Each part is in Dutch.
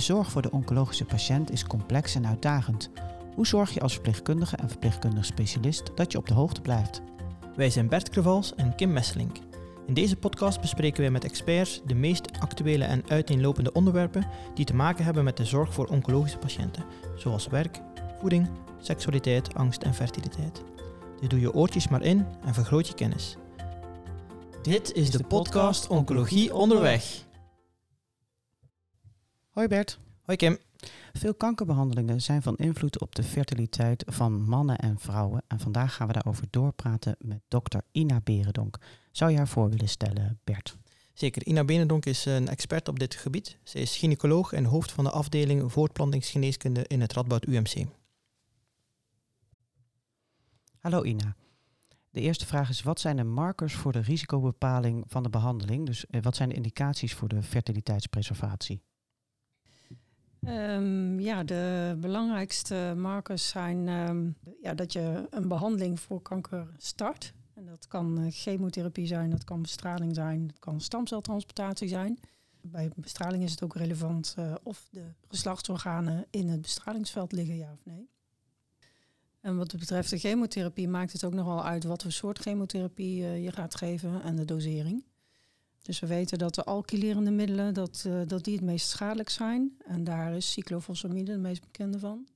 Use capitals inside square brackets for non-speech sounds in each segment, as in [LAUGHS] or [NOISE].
De zorg voor de oncologische patiënt is complex en uitdagend. Hoe zorg je als verpleegkundige en verpleegkundig specialist dat je op de hoogte blijft? Wij zijn Bert Krevals en Kim Messelink. In deze podcast bespreken wij met experts de meest actuele en uiteenlopende onderwerpen die te maken hebben met de zorg voor oncologische patiënten, zoals werk, voeding, seksualiteit, angst en fertiliteit. Dus doe je oortjes maar in en vergroot je kennis. Dit is de podcast Oncologie Onderweg. Hoi Bert. Hoi Kim. Veel kankerbehandelingen zijn van invloed op de fertiliteit van mannen en vrouwen. En vandaag gaan we daarover doorpraten met dokter Ina Berendonk. Zou je haar voor willen stellen, Bert? Zeker, Ina Berendonk is een expert op dit gebied. Zij is gynaecoloog en hoofd van de afdeling voortplantingsgeneeskunde in het Radboud UMC. Hallo Ina. De eerste vraag is, wat zijn de markers voor de risicobepaling van de behandeling? Dus eh, wat zijn de indicaties voor de fertiliteitspreservatie? Um, ja, de belangrijkste markers zijn um, ja, dat je een behandeling voor kanker start. En dat kan uh, chemotherapie zijn, dat kan bestraling zijn, dat kan stamceltransplantatie zijn. Bij bestraling is het ook relevant uh, of de geslachtsorganen in het bestralingsveld liggen, ja of nee. En wat betreft de chemotherapie maakt het ook nogal uit wat voor soort chemotherapie uh, je gaat geven en de dosering. Dus we weten dat de alkylerende middelen dat, uh, dat die het meest schadelijk zijn. En daar is cyclophosphamide de meest bekende van.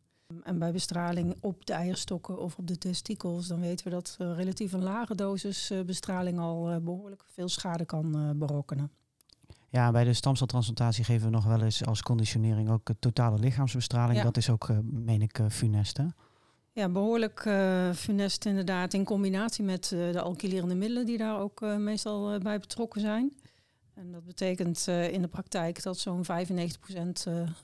En bij bestraling op de eierstokken of op de testikels, dan weten we dat uh, relatief een lage dosis uh, bestraling al behoorlijk veel schade kan berokkenen. Ja, bij de stamceltransplantatie geven we nog wel eens als conditionering ook totale lichaamsbestraling. Ja. Dat is ook, meen ik, funest, hè? Ja, behoorlijk uh, funest inderdaad. In combinatie met uh, de alkylerende middelen die daar ook uh, meestal bij betrokken zijn. En dat betekent in de praktijk dat zo'n 95%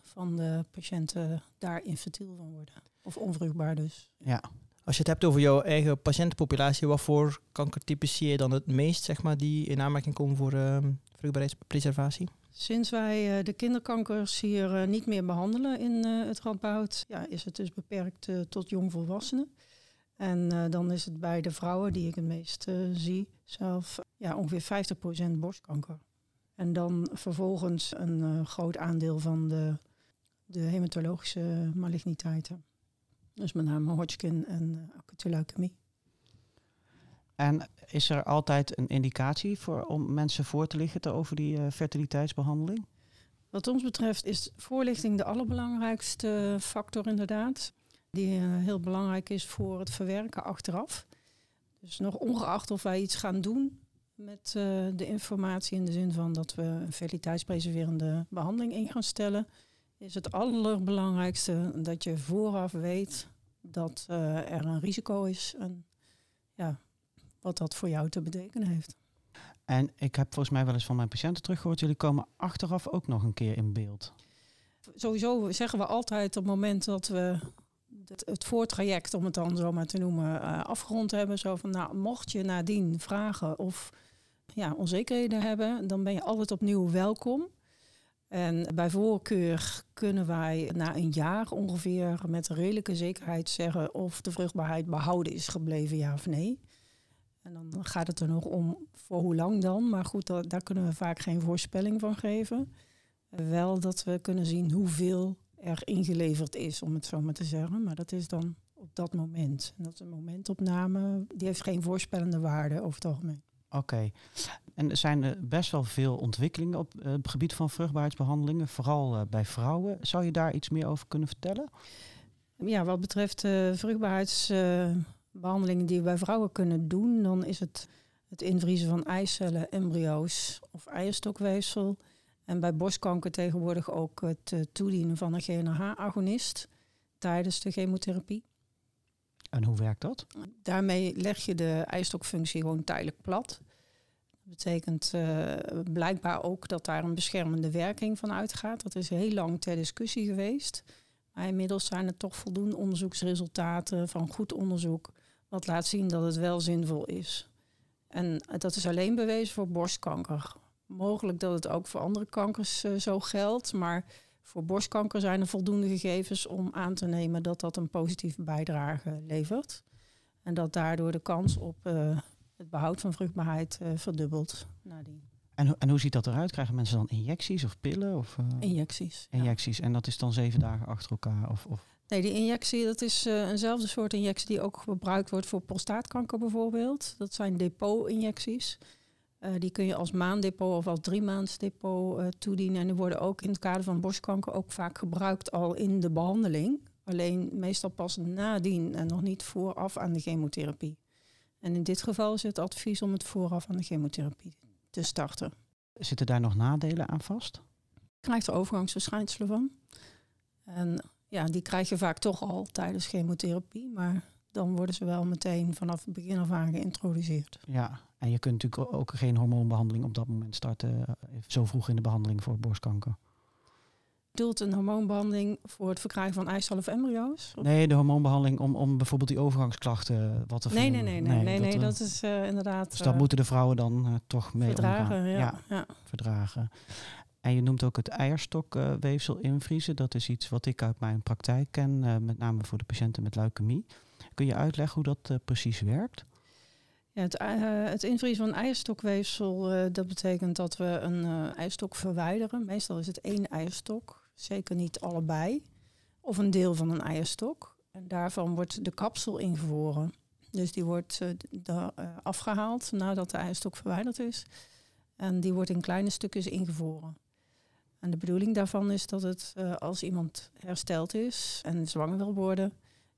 van de patiënten daar infertiel van worden. Of onvruchtbaar dus. Ja. Als je het hebt over jouw eigen patiëntenpopulatie, wat voor kankertypes zie je dan het meest, zeg maar, die in aanmerking komen voor vruchtbaarheidspreservatie? Sinds wij uh, de kinderkankers hier uh, niet meer behandelen in uh, het Radboud, ja, is het dus beperkt tot jongvolwassenen. En dan is het bij de vrouwen die ik het meest zie zelf ja, ongeveer 50% borstkanker. En dan vervolgens een groot aandeel van de, de hematologische maligniteiten. Dus met name Hodgkin en acute leukemie. En is er altijd een indicatie voor, om mensen voor te lichten over die uh, fertiliteitsbehandeling? Wat ons betreft is voorlichting de allerbelangrijkste factor inderdaad. Die uh, heel belangrijk is voor het verwerken achteraf. Dus nog ongeacht of wij iets gaan doen met uh, de informatie in de zin van dat we een fertiliteitspreserverende behandeling in gaan stellen, is het allerbelangrijkste dat je vooraf weet dat er een risico is. En ja, wat dat voor jou te betekenen heeft. En ik heb volgens mij wel eens van mijn patiënten teruggehoord, jullie komen achteraf ook nog een keer in beeld. Sowieso zeggen we altijd op het moment dat we het, voortraject, om het dan zo maar te noemen, uh, afgerond hebben. Zo van, nou, mocht je nadien vragen of ja, onzekerheden hebben, dan ben je altijd opnieuw welkom. En bij voorkeur kunnen wij na een jaar ongeveer met redelijke zekerheid zeggen of de vruchtbaarheid behouden is gebleven, ja of nee. En dan gaat het er nog om voor hoe lang dan. Maar goed, dat, daar kunnen we vaak geen voorspelling van geven. Wel dat we kunnen zien hoeveel er ingeleverd is, om het zo maar te zeggen. Maar dat is dan op dat moment. En dat is een momentopname, die heeft geen voorspellende waarde over het algemeen. Oké. Okay. En er zijn er best wel veel ontwikkelingen op uh, het gebied van vruchtbaarheidsbehandelingen, vooral uh, bij vrouwen. Zou je daar iets meer over kunnen vertellen? Ja, wat betreft uh, vruchtbaarheids behandelingen die we bij vrouwen kunnen doen, dan is het het invriezen van eicellen, embryo's of eierstokweefsel. En bij borstkanker tegenwoordig ook het uh, toedienen van een GNRH-agonist tijdens de chemotherapie. En hoe werkt dat? Daarmee leg je de eierstokfunctie gewoon tijdelijk plat. Dat betekent uh, blijkbaar ook dat daar een beschermende werking van uitgaat. Dat is heel lang ter discussie geweest. Maar inmiddels zijn er toch voldoende onderzoeksresultaten van goed onderzoek wat laat zien dat het wel zinvol is. En dat is alleen bewezen voor borstkanker. Mogelijk dat het ook voor andere kankers uh, zo geldt, maar voor borstkanker zijn er voldoende gegevens om aan te nemen dat dat een positieve bijdrage levert. En dat daardoor de kans op uh, het behoud van vruchtbaarheid uh, verdubbelt nadien. En, ho- en hoe ziet dat eruit? Krijgen mensen dan injecties of pillen? Of, eh, Injecties. ja. injecties. En dat is dan zeven dagen achter elkaar? Of, of... Nee, die injectie dat is eh, eenzelfde soort injectie die ook gebruikt wordt voor prostaatkanker bijvoorbeeld. Dat zijn depot-injecties. Eh, die kun je als maanddepot of als driemaandsdepot eh toedienen. En die worden ook in het kader van borstkanker ook vaak gebruikt al in de behandeling. Alleen meestal pas nadien en nog niet vooraf aan de chemotherapie. En in dit geval is het advies om het vooraf aan de chemotherapie te starten. Zitten daar nog nadelen aan vast? Je krijgt er overgangsverschijnselen van. En ja, die krijg je vaak toch al tijdens chemotherapie. Maar dan worden ze wel meteen vanaf het begin af aan geïntroduceerd. Ja, en je kunt natuurlijk ook geen hormoonbehandeling op dat moment starten, eh, zo vroeg in de behandeling voor borstkanker. Doelt een hormoonbehandeling voor het verkrijgen van eicellen of embryo's? Nee, de hormoonbehandeling om, om bijvoorbeeld die overgangsklachten wat te nee, nee, nee, nee, nee, nee, eh, dat is eh, inderdaad Dus dat eh, moeten de vrouwen dan eh, toch mee verdragen. omgaan. Ja, ja. verdragen. En je noemt ook het eierstokweefsel invriezen. Dat is iets wat ik uit mijn praktijk ken, eh, met name voor de patiënten met leukemie. Kun je uitleggen hoe dat eh, precies werkt? Ja, het, eh, het invriezen van eierstokweefsel, dat betekent dat we een eierstok verwijderen. Meestal is het één eierstok, zeker niet allebei. Of een deel van een eierstok. En daarvan wordt de kapsel ingevroren. Dus die wordt eh, eh, afgehaald nadat de eierstok verwijderd is. En die wordt in kleine stukjes ingevroren. En de bedoeling daarvan is dat het eh, als iemand hersteld is en zwanger wil worden...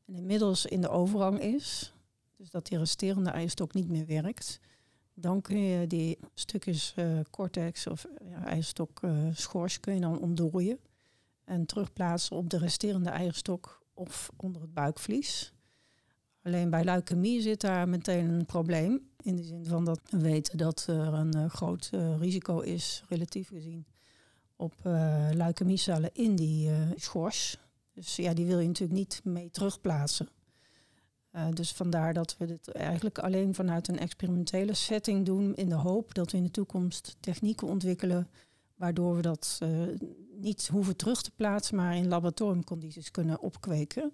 en inmiddels in de overgang is, dus dat die resterende eierstok niet meer werkt, dan kun je die stukjes eh, cortex of ja, eierstok eh, schors kun je dan ontdooien en terugplaatsen op de resterende eierstok of onder het buikvlies. Alleen bij leukemie zit daar meteen een probleem. In de zin van dat we weten dat er een groot risico is, relatief gezien, op eh leukemiecellen in die eh, schors. Dus ja, die wil je natuurlijk niet mee terugplaatsen. Eh, dus vandaar dat we dit eigenlijk alleen vanuit een experimentele setting doen in de hoop dat we in de toekomst technieken ontwikkelen waardoor we dat niet hoeven terug te plaatsen, maar in laboratoriumcondities kunnen opkweken.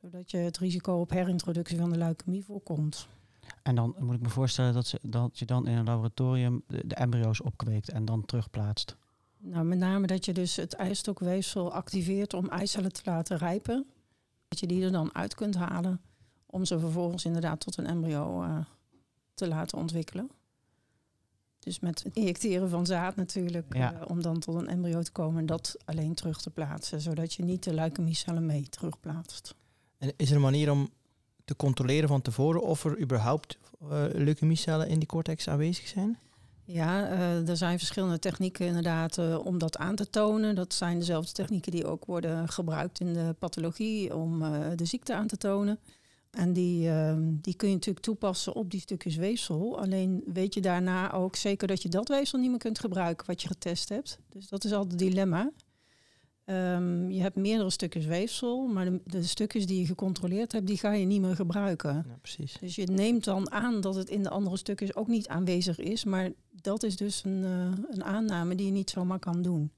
Zodat je het risico op herintroductie van de leukemie voorkomt. En dan moet ik me voorstellen dat, ze, dat je dan in een laboratorium de embryo's opkweekt en dan terugplaatst. Nou, met name dat je dus het eierstokweefsel activeert om eicellen te laten rijpen. Dat je die er dan uit kunt halen om ze vervolgens inderdaad tot een embryo eh, te laten ontwikkelen. Dus met het injecteren van zaad natuurlijk, Ja. eh, om dan tot een embryo te komen en dat alleen terug te plaatsen. Zodat je niet de leukemiecellen mee terugplaatst. En is er een manier om te controleren van tevoren of er überhaupt eh leukemiecellen in die cortex aanwezig zijn? Ja, eh, er zijn verschillende technieken inderdaad eh, om dat aan te tonen. Dat zijn dezelfde technieken die ook worden gebruikt in de pathologie om eh, de ziekte aan te tonen. En die, ehm, die kun je natuurlijk toepassen op die stukjes weefsel. Alleen weet je daarna ook zeker dat je dat weefsel niet meer kunt gebruiken wat je getest hebt. Dus dat is altijd het dilemma. Ehm, je hebt meerdere stukjes weefsel, maar de, de stukjes die je gecontroleerd hebt, die ga je niet meer gebruiken. Ja, precies. Dus je neemt dan aan dat het in de andere stukjes ook niet aanwezig is. Maar dat is dus een, eh, een aanname die je niet zomaar kan doen.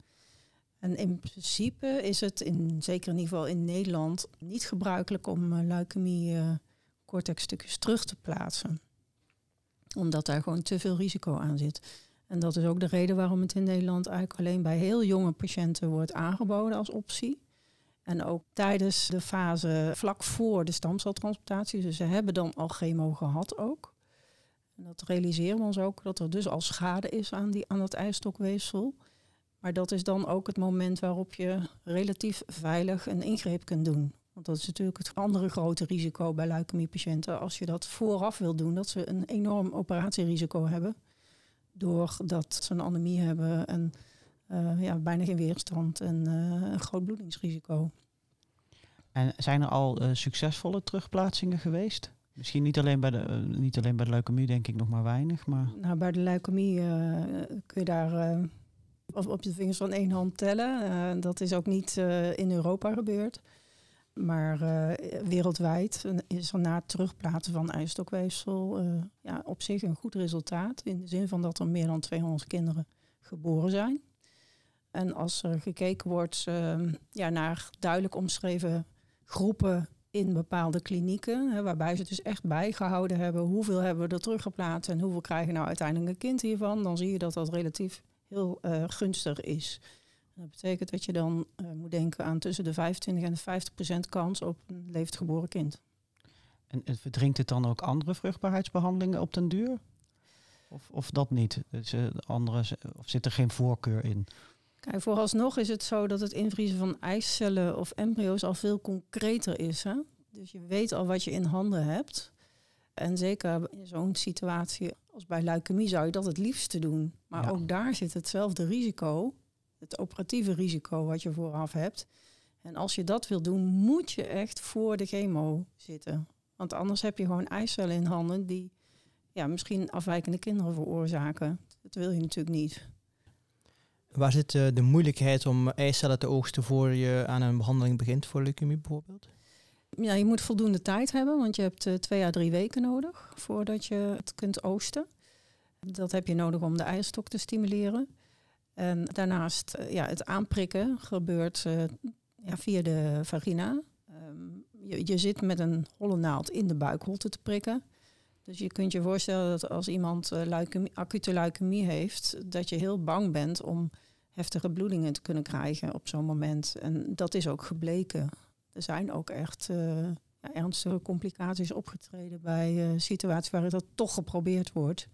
En in principe is het, in, zeker in ieder geval in Nederland, niet gebruikelijk om uh, leukemie eh, cortexstukjes terug te plaatsen. Omdat daar gewoon te veel risico aan zit. En dat is ook de reden waarom het in Nederland eigenlijk alleen bij heel jonge patiënten wordt aangeboden als optie. En ook tijdens de fase vlak voor de stamceltransplantatie. Dus ze hebben dan al chemo gehad ook. En dat realiseren we ons ook, dat er dus al schade is aan, die, aan dat eierstokweefsel. Maar dat is dan ook het moment waarop je relatief veilig een ingreep kunt doen. Want dat is natuurlijk het andere grote risico bij leukemiepatiënten. Als je dat vooraf wil doen, dat ze een enorm operatierisico hebben. Doordat ze een anemie hebben en uh, ja, bijna geen weerstand en uh, een groot bloedingsrisico. En zijn er al uh, succesvolle terugplaatsingen geweest? Misschien niet alleen, bij de, niet alleen bij de leukemie, denk ik nog maar weinig. Maar... Nou, bij de leukemie kun je daar op, op de vingers van één hand tellen. dat is ook niet in Europa gebeurd. Maar wereldwijd is er na het terugplaatsen van eierstokweefsel ja, op zich een goed resultaat. In de zin van dat er meer dan 200 kinderen geboren zijn. En als er gekeken wordt uh, ja, naar duidelijk omschreven groepen in bepaalde klinieken, hè, waarbij ze dus echt bijgehouden hebben hoeveel hebben we er teruggeplaatst en hoeveel krijgen nou uiteindelijk een kind hiervan, dan zie je dat dat relatief heel uh, gunstig is. Dat betekent dat je dan uh, moet denken aan tussen de 25 en de 50 procent kans op een levend geboren kind. En verdringt het dan ook andere vruchtbaarheidsbehandelingen op den duur? Of, of dat niet? Dus, uh, andere, of zit er geen voorkeur in? Kijk, vooralsnog is het zo dat het invriezen van eicellen of embryo's al veel concreter is. Hè? Dus je weet al wat je in handen hebt. En zeker in zo'n situatie als bij leukemie zou je dat het liefste doen. Maar ja. ook daar zit hetzelfde risico, het operatieve risico wat je vooraf hebt. En als je dat wil doen, moet je echt voor de chemo zitten. Want anders heb je gewoon eicellen in handen die ja, misschien afwijkende kinderen veroorzaken. Dat wil je natuurlijk niet. Waar zit uh, de moeilijkheid om eicellen te oogsten voor je aan een behandeling begint voor leukemie bijvoorbeeld? Ja, je moet voldoende tijd hebben, want je hebt uh, twee à drie weken nodig voordat je het kunt oosten. Dat heb je nodig om de eierstok te stimuleren. En daarnaast, uh, ja, het aanprikken gebeurt ja, via de vagina. Um, je, zit met een holle naald in de buikholte te prikken. Dus je kunt je voorstellen dat als iemand leukemie, acute leukemie heeft, dat je heel bang bent om heftige bloedingen te kunnen krijgen op zo'n moment. En dat is ook gebleken. Er zijn ook echt ernstige complicaties opgetreden bij situaties waar dat toch geprobeerd wordt.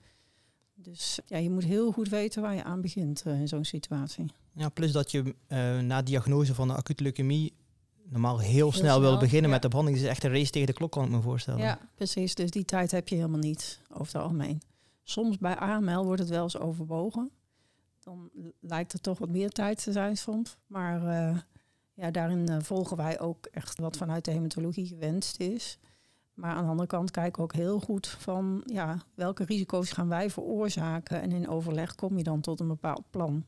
Dus ja, je moet heel goed weten waar je aan begint uh, in zo'n situatie. Ja, plus dat je na diagnose van een acute leukemie normaal heel, heel snel, wil beginnen ja. met de behandeling. Het is echt een race tegen de klok, kan ik me voorstellen. Ja, precies. Dus die tijd heb je helemaal niet over het algemeen. Soms bij AML wordt het wel eens overwogen dan lijkt er toch wat meer tijd te zijn soms. Maar uh, ja, daarin volgen wij ook echt wat vanuit de hematologie gewenst is. Maar aan de andere kant kijken we ook heel goed van ja, welke risico's gaan wij veroorzaken. En in overleg kom je dan tot een bepaald plan.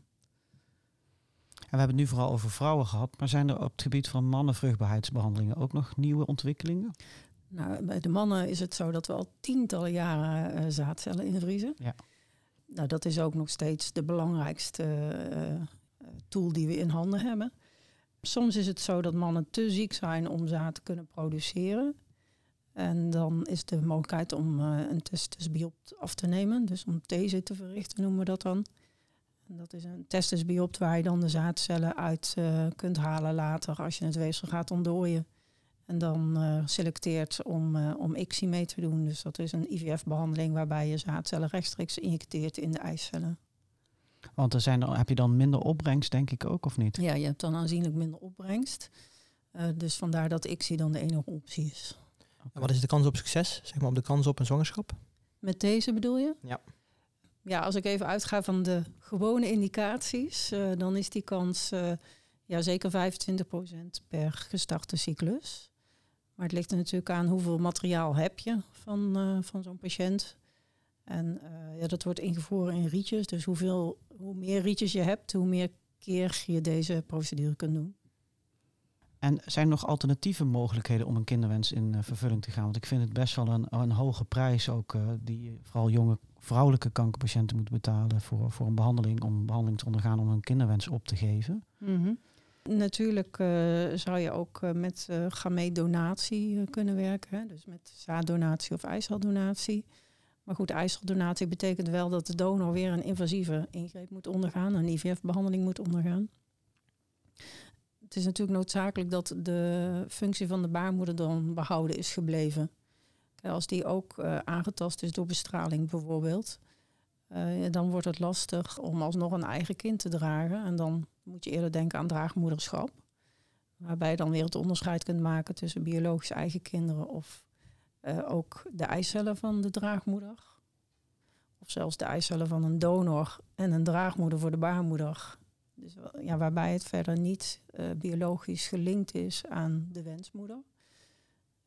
En we hebben het nu vooral over vrouwen gehad, maar zijn er op het gebied van mannenvruchtbaarheidsbehandelingen ook nog nieuwe ontwikkelingen? Nou, bij de mannen is het zo dat we al tientallen jaren uh, zaadcellen invriezen. Ja. Nou, dat is ook nog steeds de belangrijkste uh, tool die we in handen hebben. Soms is het zo dat mannen te ziek zijn om zaad te kunnen produceren. En dan is de mogelijkheid om uh, een testisbiopt af te nemen. Dus om deze te verrichten noemen we dat dan. En dat is een testisbiopt waar je dan de zaadcellen uit uh, kunt halen later als je het weefsel gaat ontdooien. En dan uh, selecteert om, uh, om ICSI mee te doen. Dus dat is een IVF-behandeling waarbij je zaadcellen rechtstreeks injecteert in de eicellen. Want er zijn er, heb je dan minder opbrengst, denk ik ook, of niet? Ja, je hebt dan aanzienlijk minder opbrengst. Uh, dus vandaar dat ICSI dan de enige optie is. Okay. Wat is de kans op succes? Zeg maar op de kans op een zwangerschap? Met deze bedoel je? Ja. Ja, als ik even uitga van de gewone indicaties, dan is die kans ja, zeker 25% per gestarte cyclus. Maar het ligt er natuurlijk aan hoeveel materiaal heb je van, uh, van zo'n patiënt. En uh, ja, dat wordt ingevoerd in rietjes. Dus hoeveel, hoe meer rietjes je hebt, hoe meer keer je deze procedure kunt doen. En zijn er nog alternatieve mogelijkheden om een kinderwens in uh, vervulling te gaan? Want ik vind het best wel een, een hoge prijs ook, die vooral jonge vrouwelijke kankerpatiënten moeten betalen voor, voor een behandeling, om behandeling te ondergaan om een kinderwens op te geven. -hmm. Natuurlijk uh, zou je ook met uh, kunnen werken. Dus met zaaddonatie of eiceldonatie. Maar goed, eiceldonatie betekent wel dat de donor weer een invasieve ingreep moet ondergaan, een IVF-behandeling moet ondergaan. Het is natuurlijk noodzakelijk dat de functie van de baarmoeder dan behouden is gebleven. Als die ook aangetast is door bestraling bijvoorbeeld, dan wordt het lastig om alsnog een eigen kind te dragen. En dan moet je eerder denken aan draagmoederschap. Waarbij je dan weer het onderscheid kunt maken tussen biologisch eigen kinderen of uh, ook de eicellen van de draagmoeder. Of zelfs de eicellen van een donor en een draagmoeder voor de baarmoeder. Dus, ja, waarbij het verder niet uh, biologisch gelinkt is aan de wensmoeder.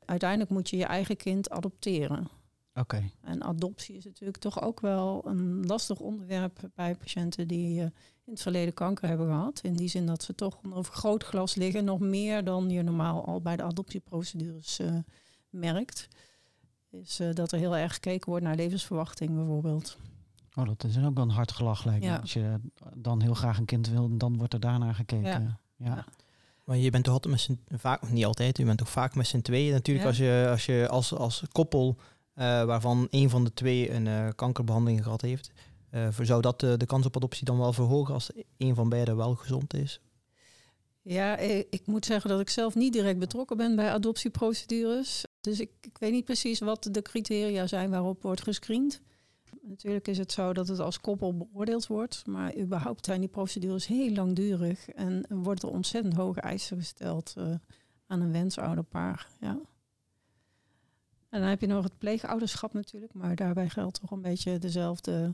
Uiteindelijk moet je je eigen kind adopteren. Okay. En adoptie is natuurlijk toch ook wel een lastig onderwerp bij patiënten die uh, in het verleden kanker hebben gehad. In die zin dat ze toch onder groot glas liggen, nog meer dan je normaal al bij de adoptieprocedures uh, merkt. Is uh, dat er heel erg gekeken wordt naar levensverwachting bijvoorbeeld. Oh, dat is ook wel een hard gelach lijkt ja. Als je dan heel graag een kind wil, dan wordt er daarnaar gekeken. Ja. ja. Maar je bent toch altijd met z'n vaak, niet altijd, je bent toch vaak met z'n tweeën. Natuurlijk Ja. als je als je als, als koppel eh, waarvan een van de twee een eh, kankerbehandeling gehad heeft, eh, voor- zou dat de, de kans op adoptie dan wel verhogen als een van beiden wel gezond is? Ja, ik, ik moet zeggen dat ik zelf niet direct betrokken ben bij adoptieprocedures. Dus ik, ik weet niet precies wat de criteria zijn waarop wordt gescreend. Natuurlijk is het zo dat het als koppel beoordeeld wordt, maar überhaupt zijn die procedures heel langdurig en worden er ontzettend hoge eisen gesteld eh, aan een wensouderpaar. Ja. En dan heb je nog het pleegouderschap natuurlijk, maar daarbij geldt toch een beetje dezelfde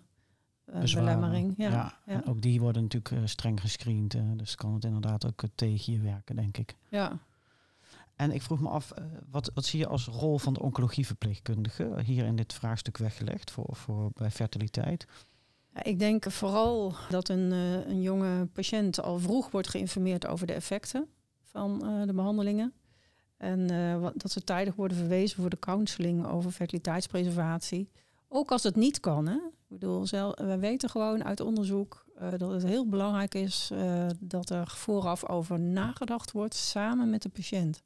eh, belemmering. Ja, Ja, ook die worden natuurlijk eh, streng gescreend. dus kan het inderdaad ook tegen je werken, denk ik. ja. En ik vroeg me af, eh, wat, wat zie je als rol van de oncologieverpleegkundige hier in dit vraagstuk weggelegd voor, voor bij fertiliteit? Ik denk vooral dat een, eh, een jonge patiënt al vroeg wordt geïnformeerd over de effecten van eh, de behandelingen. En dat ze tijdig worden verwezen voor de counseling over fertiliteitspreservatie. Ook als het niet kan. Hè? Ik bedoel, weten gewoon uit onderzoek dat het heel belangrijk is dat er vooraf over nagedacht wordt samen met de patiënt.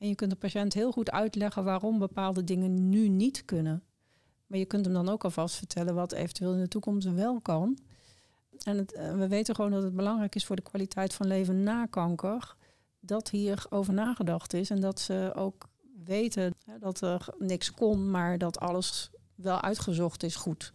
En je kunt de patiënt heel goed uitleggen waarom bepaalde dingen nu niet kunnen. Maar je kunt hem dan ook alvast vertellen wat eventueel in de toekomst wel kan. En eh, we weten gewoon dat het belangrijk is voor de kwaliteit van leven na kanker. Dat hier over nagedacht is. En dat ze ook weten hè, dat er niks kon, maar dat alles wel uitgezocht is goed.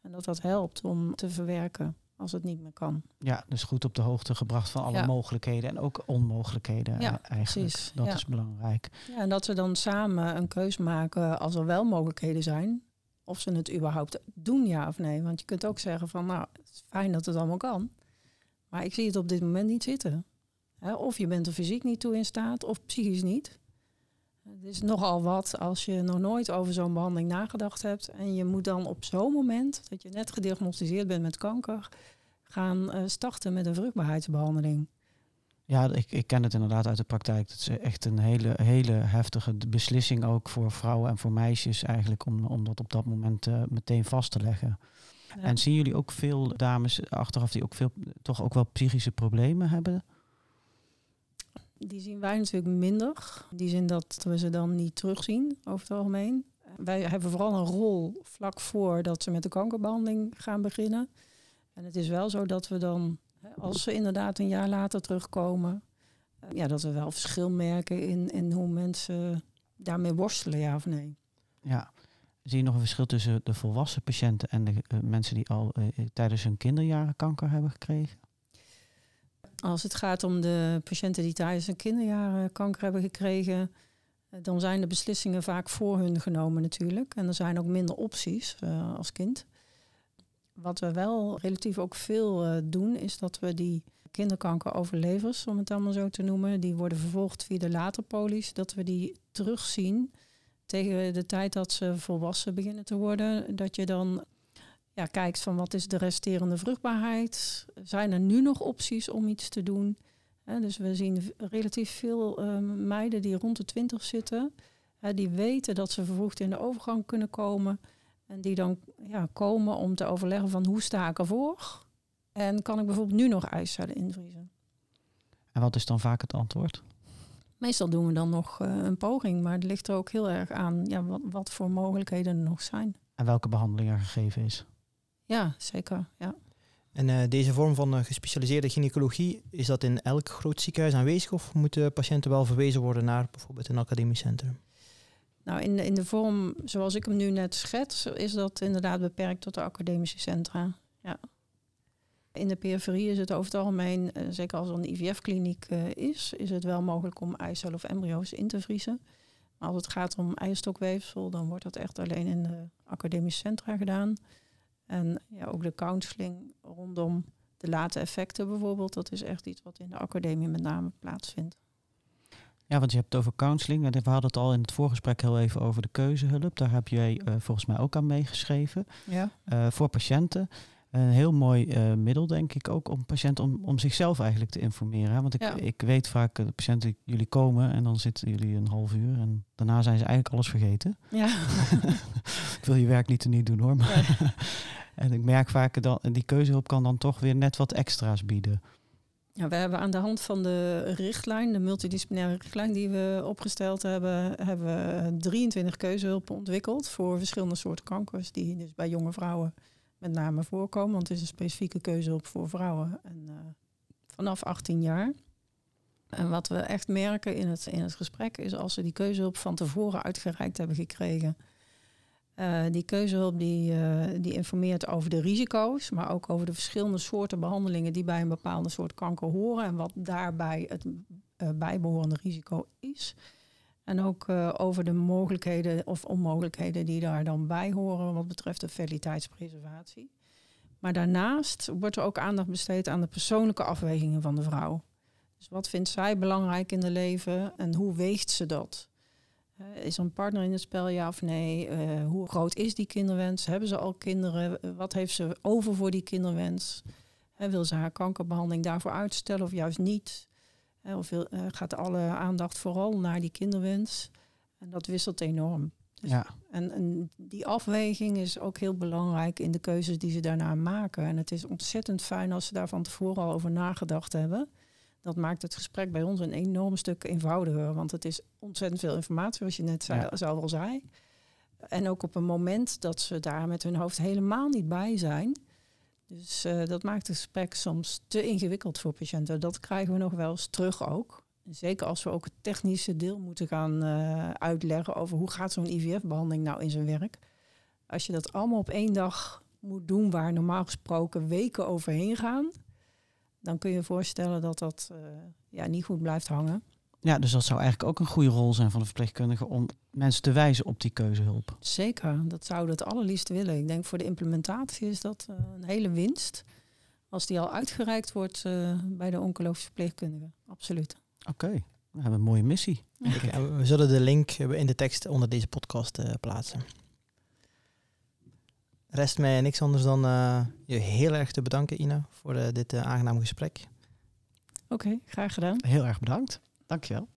En dat dat helpt om te verwerken als het niet meer kan. Ja, dus goed op de hoogte gebracht van alle Ja. mogelijkheden en ook onmogelijkheden Ja, eh, eigenlijk. precies, Dat ja. is belangrijk. Ja, en dat ze dan samen een keus maken als er wel mogelijkheden zijn. Of ze het überhaupt doen, ja of nee. Want je kunt ook zeggen van, nou, het is fijn dat het allemaal kan. Maar ik zie het op dit moment niet zitten. Of je bent er fysiek niet toe in staat, of psychisch niet. Het is nogal wat als je nog nooit over zo'n behandeling nagedacht hebt. En je moet dan op zo'n moment, dat je net gediagnosticeerd bent met kanker, gaan eh, starten met een vruchtbaarheidsbehandeling. Ja, ik, ik ken het inderdaad uit de praktijk. Het is echt een hele, hele heftige beslissing ook voor vrouwen en voor meisjes eigenlijk om, om dat op dat moment eh, meteen vast te leggen. Ja. En zien jullie ook veel dames achteraf die ook veel, toch ook wel psychische problemen hebben? Die zien wij natuurlijk minder. In die zin dat we ze dan niet terugzien over het algemeen. Wij hebben vooral een rol vlak voor dat ze met de kankerbehandeling gaan beginnen. En het is wel zo dat we dan, als ze inderdaad een jaar later terugkomen, eh, ja, dat we wel verschil merken in, in hoe mensen daarmee worstelen, ja of nee. Ja. Zie je nog een verschil tussen de volwassen patiënten en de eh, mensen die al eh, tijdens hun kinderjaren kanker hebben gekregen? Als het gaat om de patiënten die tijdens hun kinderjaren kanker hebben gekregen, eh, dan zijn de beslissingen vaak voor hun genomen natuurlijk. En er zijn ook minder opties eh, als kind. Wat we wel relatief ook veel eh, doen, is dat we die kinderkankeroverlevers, om het allemaal zo te noemen, die worden vervolgd via de laterpolies, dat we die terugzien tegen de tijd dat ze volwassen beginnen te worden. Dat je dan ja, kijkt van wat is de resterende vruchtbaarheid. Zijn er nu nog opties om iets te doen? Dus we zien relatief veel eh, meiden die rond de twintig zitten. hè, die weten dat ze vervroegd in de overgang kunnen komen. En die dan ja, komen om te overleggen van hoe sta ik ervoor? En kan ik bijvoorbeeld nu nog eicellen invriezen? En wat is dan vaak het antwoord? Meestal doen we dan nog eh, een poging, maar het ligt er ook heel erg aan ja, wat, wat voor mogelijkheden er nog zijn. En welke behandeling er gegeven is? Ja, zeker. Ja. En eh, deze vorm van eh, gespecialiseerde gynaecologie, is dat in elk groot ziekenhuis aanwezig of moeten patiënten wel verwezen worden naar bijvoorbeeld een academisch centrum? Nou, in de, in de vorm zoals ik hem nu net schets, is dat inderdaad beperkt tot de academische centra. Ja. In de periferie is het over het algemeen, eh, zeker als er een IVF-kliniek is, is het wel mogelijk om eicellen of embryo's in te vriezen. Maar als het gaat om eierstokweefsel, dan wordt dat echt alleen in de academische centra gedaan. En ja, ook de counseling rondom de late effecten bijvoorbeeld, dat is echt iets wat in de academie met name plaatsvindt. Ja, want je hebt het over counseling. En We hadden het al in het voorgesprek heel even over de keuzehulp. Daar heb jij eh, volgens mij ook aan meegeschreven. Ja. Eh, voor patiënten. Een heel mooi eh, middel, denk ik ook, om patiënten om, om zichzelf eigenlijk te informeren. Hè? Want ik, Ja. ik weet vaak, de patiënten, jullie komen en dan zitten jullie een half uur. En daarna zijn ze eigenlijk alles vergeten. Ja. [LAUGHS] ik wil je werk niet te niet doen hoor. Maar en ik merk vaak dat die keuzehulp kan dan toch weer net wat extra's bieden. Ja, we hebben aan de hand van de richtlijn, de multidisciplinaire richtlijn die we opgesteld hebben, hebben we 23 keuzehulpen ontwikkeld voor verschillende soorten kankers die dus bij jonge vrouwen met name voorkomen. Want het is een specifieke keuzehulp voor vrouwen en, uh, vanaf 18 jaar. En wat we echt merken in het, in het gesprek is als ze die keuzehulp van tevoren uitgereikt hebben gekregen. Uh, die keuzehulp die, uh, die informeert over de risico's, maar ook over de verschillende soorten behandelingen die bij een bepaalde soort kanker horen en wat daarbij het uh, bijbehorende risico is. En ook over de mogelijkheden of onmogelijkheden die daar dan bij horen wat betreft de fertiliteitspreservatie. Maar daarnaast wordt er ook aandacht besteed aan de persoonlijke afwegingen van de vrouw. Dus wat vindt zij belangrijk in het leven en hoe weegt ze dat? Uh, is er een partner in het spel, ja of nee? Uh, hoe groot is die kinderwens? Hebben ze al kinderen? Wat heeft ze over voor die kinderwens? Uh, wil ze haar kankerbehandeling daarvoor uitstellen of juist niet? of wil, gaat alle aandacht vooral naar die kinderwens? En dat wisselt enorm. Dus ja. en, en die afweging is ook heel belangrijk in de keuzes die ze daarna maken. En het is ontzettend fijn als ze daar van tevoren al over nagedacht hebben dat maakt het gesprek bij ons een enorm stuk eenvoudiger. Want het is ontzettend veel informatie, zoals je net zei, Ja. zelf al zei. En ook op een moment dat ze daar met hun hoofd helemaal niet bij zijn. Dus eh, dat maakt het gesprek soms te ingewikkeld voor patiënten. Dat krijgen we nog wel eens terug ook. Zeker als we ook het technische deel moeten gaan eh, uitleggen over hoe gaat zo'n IVF-behandeling nou in zijn werk. Als je dat allemaal op één dag moet doen, waar normaal gesproken weken overheen gaan, dan kun je je voorstellen dat dat uh, ja, niet goed blijft hangen. Ja, dus dat zou eigenlijk ook een goede rol zijn van de verpleegkundige om mensen te wijzen op die keuzehulp. Zeker, dat zou het allerliefst willen. Ik denk voor de implementatie is dat uh, een hele winst. Als die al uitgereikt wordt uh, bij de oncologische verpleegkundige. Absoluut. Oké, okay. we hebben een mooie missie. Okay, we zullen de link in de tekst onder deze podcast uh, plaatsen. Rest mij niks anders dan uh, je heel erg te bedanken, Ina, voor uh, dit uh, aangename gesprek. Oké, okay, graag gedaan. Heel erg bedankt. Dankjewel.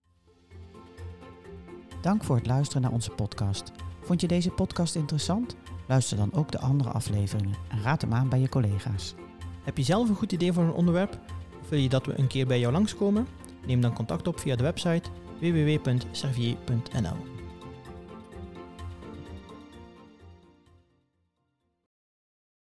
Dank voor het luisteren naar onze podcast. Vond je deze podcast interessant? Luister dan ook de andere afleveringen en raad hem aan bij je collega's. Heb je zelf een goed idee voor een onderwerp? Of wil je dat we een keer bij jou langskomen? Neem dan contact op via de website www.servier.nl.